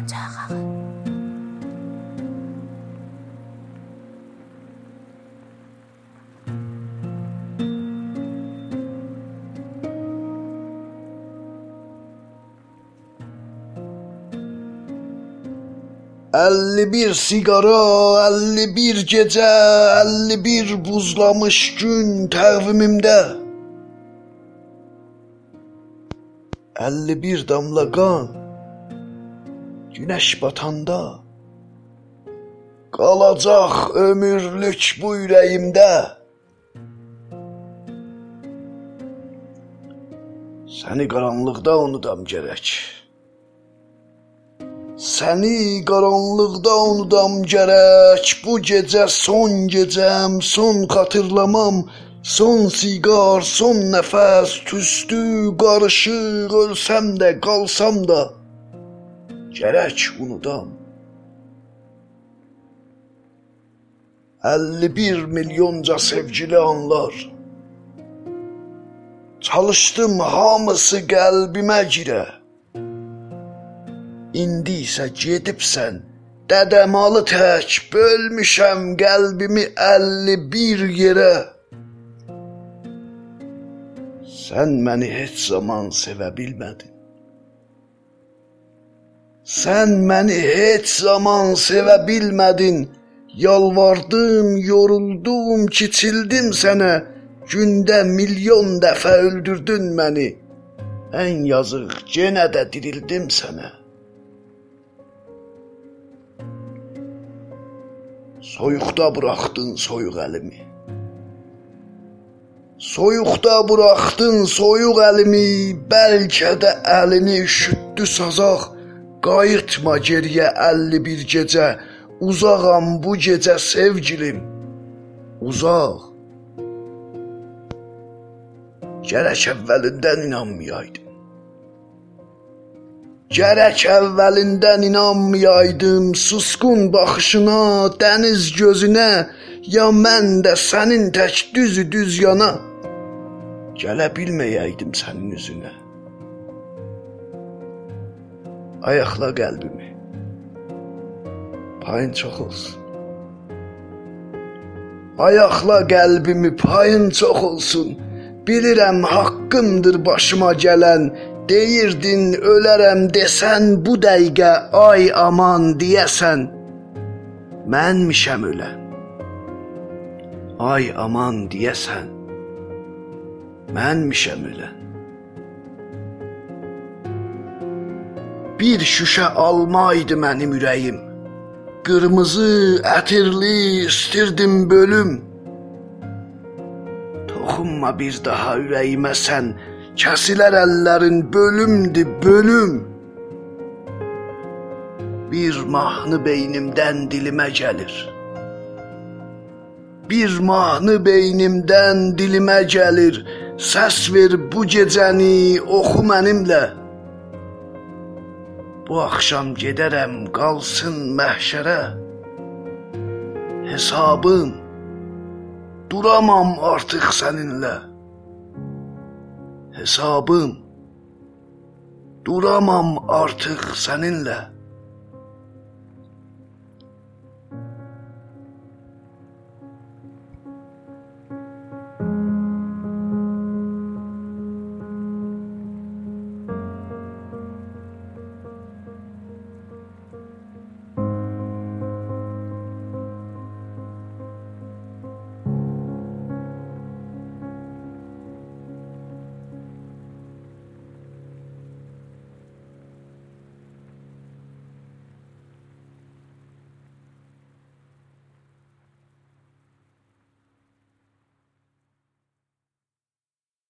Sancaq ağa. Əlli bir siqara, əlli bir gecə, əlli bir buzlamış gün təqvimimdə. Əlli bir damla qan günəş batanda qalacaq ömürlük bu ürəyimdə. Səni qaranlıqda unudam gərək. Səni qaranlıqda unudam gərək. Bu gecə son gecəm, son xatırlamam, son siqar, son nəfəs, tüstü, qarışıq, ölsəm də, qalsam da gərək unudam. 51 milyonca sevgili anlar. Çalışdım hamısı qəlbimə girə. İndi isə gedibsən, dədəmalı tək bölmüşəm qəlbimi 51 yerə. Sən məni heç zaman sevə bilmədin. Sən məni heç zaman sevə bilmədin. Yalvardım, yoruldum, kiçildim sənə. Gündə milyon dəfə öldürdün məni. Ən yazıq, yenə də dirildim sənə. Soyuqda buraxdın soyuq əlimi. Soyuqda buraxdın soyuq əlimi, bəlkə də əlini üşütdü sazaq. Qayıtma geriyə 51 gecə, uzağam bu gecə sevgilim. Uzaq. Gərək əvvəlindən inanmayaydım. Gərək əvvəlindən inanmayaydım susqun baxışına, dəniz gözünə, ya mən də sənin tək düzü düz yana gələ bilməyəydim sənin üzünə. Ayaqla qəlbimi. Payın çox olsun. Ayaqla qəlbimi payın çox olsun. Bilirəm haqqımdır başıma gələn Deyirdin ölərəm desən bu dəqiqə ay aman deyəsən mənmişəm ölən. Ay aman deyəsən mənmişəm ölən. Bir şüşə alma idi mənim ürəyim. Qırmızı, ətirli istirdim bölüm. Toxunma bir daha ürəyimə sən Kəsilər əllərin bölümdü bölüm. Bir mahnı beynimdən dilimə gəlir. Bir mahnı beynimdən dilimə gəlir. Səs ver bu gecəni oxu mənimlə. Bu axşam gedərəm qalsın məhşərə. Hesabım duramam artıq səninlə hesabım duramam artıq səninlə